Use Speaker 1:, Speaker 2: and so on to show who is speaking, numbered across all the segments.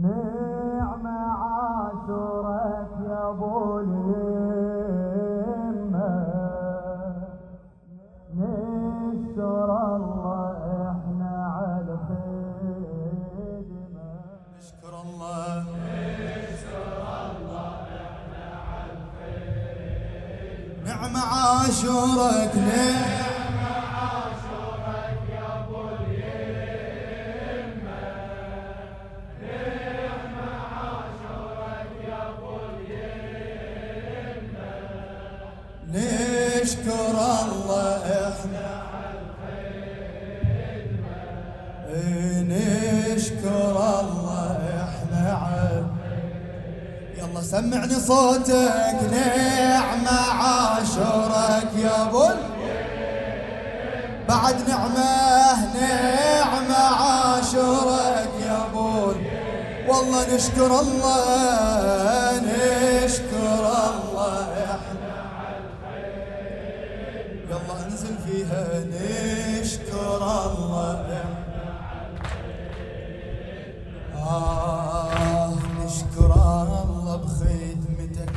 Speaker 1: نعم عاشورك يا أبو اليمه نشكر الله إحنا على خدمه
Speaker 2: نشكر الله. نعم عاشورك. نعم نشكر الله إحنا نشكر الله إحنا عال يلا سمعني صوتك نعمة عاشورك يا أبو بعد نعمة نعمة عاشورك يا أبو والله نشكر الله نشكر الله إحنا أنزل فيها نشكر الله. آه نشكر الله بخدمتك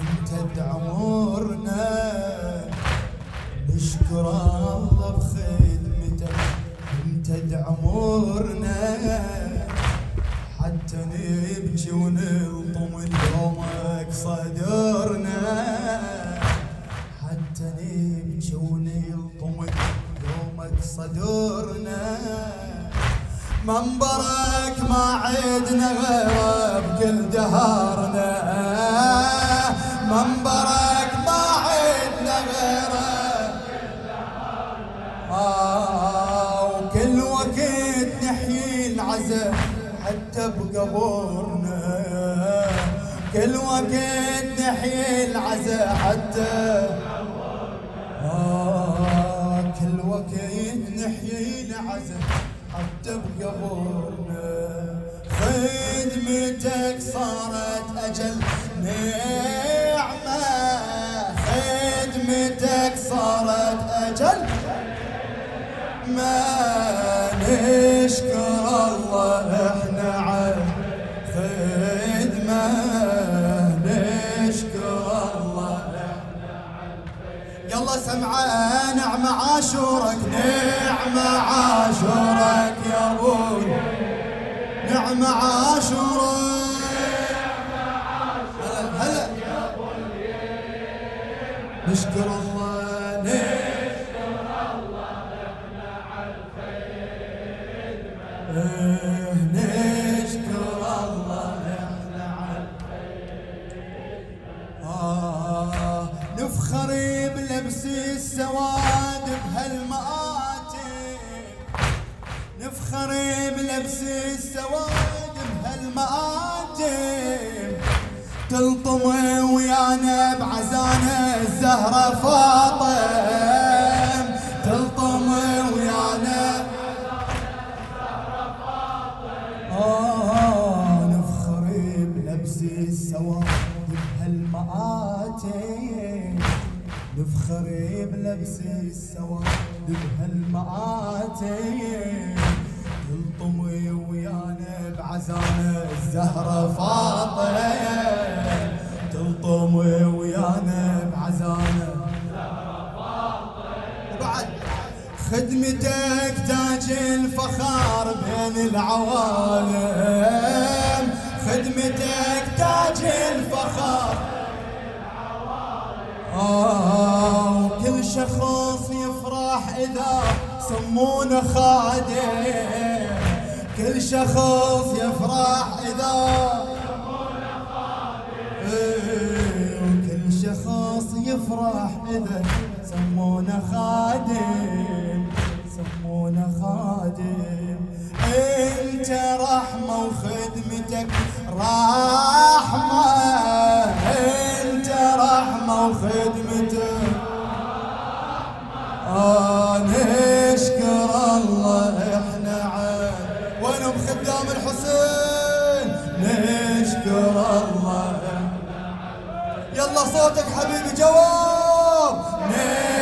Speaker 2: انت عمرنا نشكر الله بخدمتك انت عمرنا حتى نبكي ونلطم اليومك منبرك ما عدنا غيره. آه وكل وقت نحيي العزا حتى بقبورنا كل وقت نحيي العزا حتى آه كل وقت نحيي العزا حتى بقبورنا خدمتك صارت أجل. نعمة ما نشكر الله إحنا على خدمة. نشكر الله يلا سمعة نعمة عاشورك نعمة عاشورك يا أبوي. نعمة عاشورك. هلا هلا. نشكر الزهرة فاطم تلطم ويانا آه نفخر بلبس السواد بهالمآتم نفخر بلبس السواد بهالمآتم خدمتك تاج الفخار بين العوالم. خدمتك تاج الفخار. آه وكل شخص يفرح إذا سمونه خادم. كل شخص يفرح إذا إيه، وكل شخص يفرح إذا سمونه خادم. سمونه خادم أنت رحمة وخدمتك رحمة. أنت رحمة وخدمتك آه نشكر الله إحنا عاد وينهم خدام الحسين؟ نشكر الله يلا صوتك حبيبي جواب. نعمة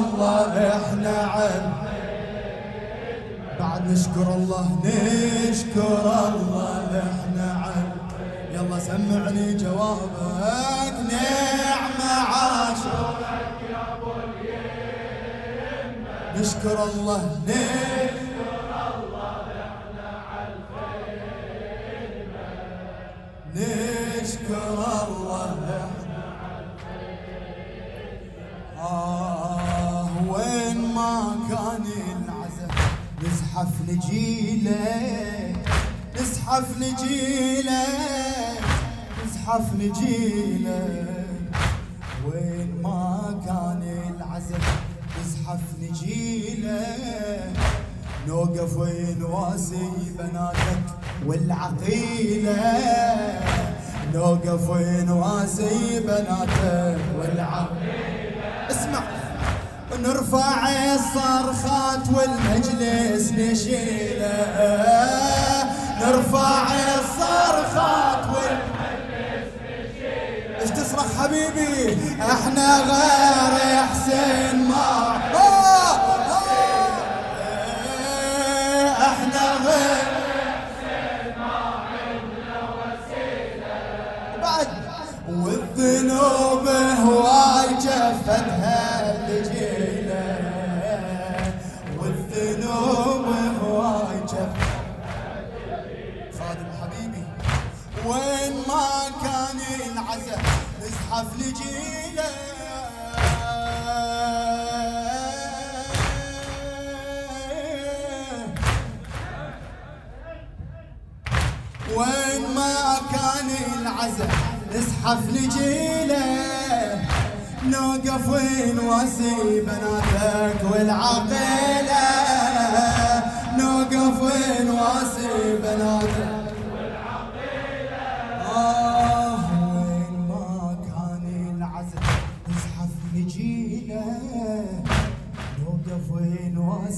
Speaker 2: الله الله إحنا عن بعد نشكر الله نشكر الله إحنا عن يلا سمعني جوابك. نعمة عاشر نشكر الله نشكر نشكر الله آه. نزحف نجيلة نزحف نجيلة نزحف نجيلة. وين ما كان العزم نزحف نجيلة. نوقف ونواسي بناتك والعقيلة. نوقف ونواسي بناتك والعقيلة. اسمع نرفع الصرخات والمجلس نشيله. نرفع الصرخات والمجلس نشيله. إيش تصرخ حبيبي إحنا غير حسين ما. إحنا غير بعد والذنوب هواي جفتها العزا نزحف لجيلة. وين ما كان العزا نزحف لجيلة. نوقف ونواسي بناتك والعقيله نوقف ونواسي بناتك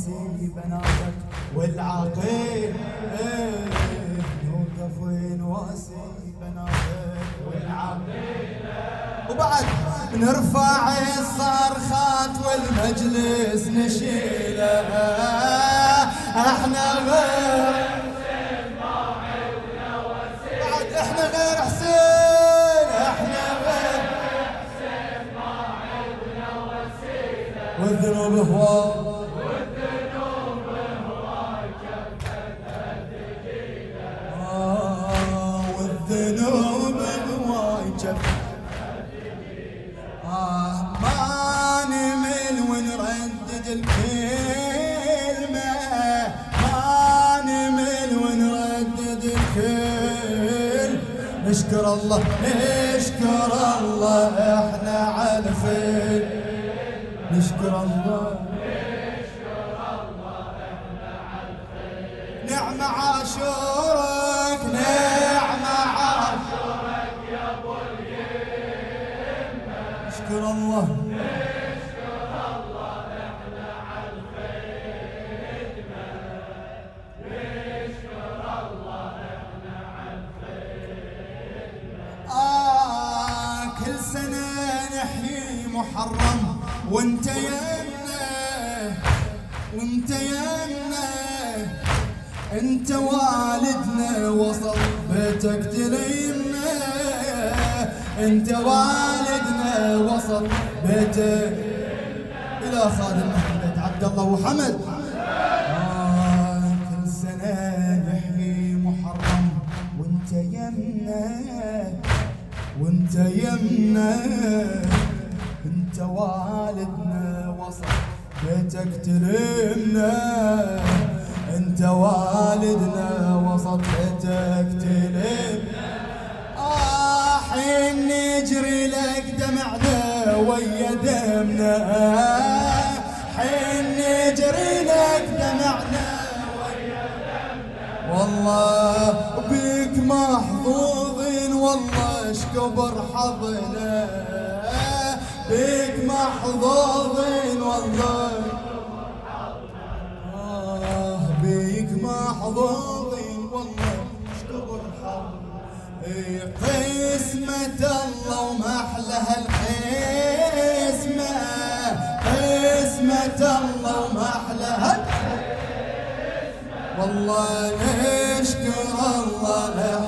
Speaker 2: ونواسي بناتك والعقيل نوقف ونواسي بناتك والعقيل وبعد نرفع الصرخات والمجلس نشيله. إحنا غير بعد إحنا آه ما نمل ونردد الكلمة. ما نمل ونردد الكل نشكر الله نشكر الله إحنا على الخير نشكر الله نعم عاشورك نشكر الله. آه كل سنة نحيي محرم. وانت يمنا وانت يمنا انت والدنا وصل بيتك تليمنا. انت والدنا وصل بيتك إلى خادم أحمد عبد الله وحمد. آه كل سنة نحيي محرم وانت يمنا وانت يمنا انت والدنا وصل بيتك تلمنا. انت والدنا وسط بيتك تلمنا. القبر حظنا بيك محظوظين والله. آه بيك محظوظين والله. القبر حضنا إيه، قسمة الله وما أحلها القسمة. قسمة الله وما أحلها والله نشكر الله له.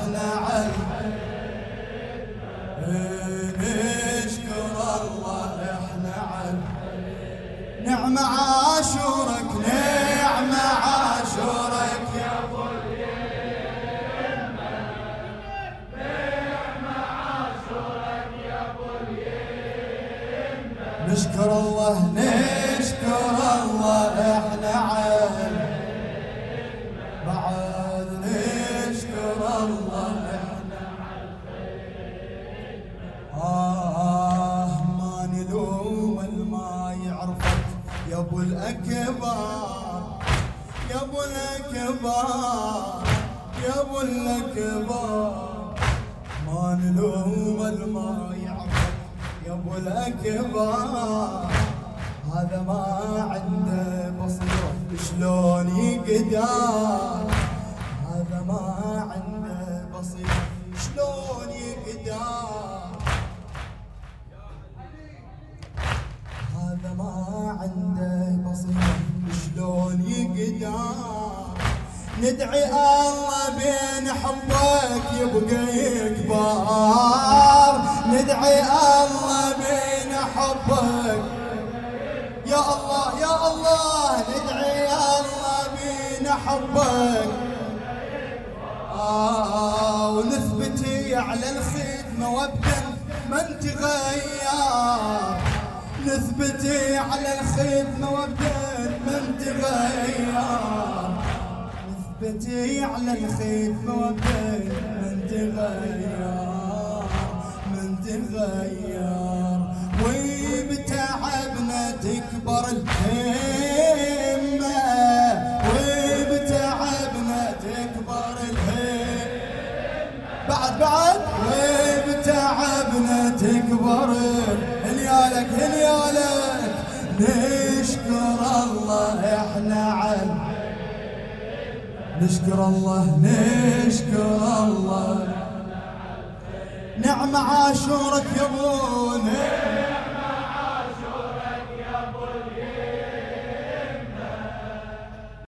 Speaker 2: نعم عاشورك نعم عاشورك. يا ابو نشكر الله نشكر الله إحنا عال بعد الاكبر هذا ما عنده بصيره شلون يقدر. هذا ما عنده بصيره شلون يقدر. هذا ما عنده بصيره شلون يقدر. ندعي الله بين حبك يبقى يكبر ندعي الله الله ندعي الله بين حبك. آه ونثبت على الخدمة وابدا ما تغير نثبت على الخدمة وابدا ما تغير نثبت على الخدمة وابدا ما تغير من تغير وبتعبنا تكبر الهمة وبتعبنا تكبر الهمة. بعد بعد وبتعبنا تكبر هنيالك هنيالك نشكر الله إحنا عن. نشكر الله نشكر الله. نعم عاشورك يا ابونا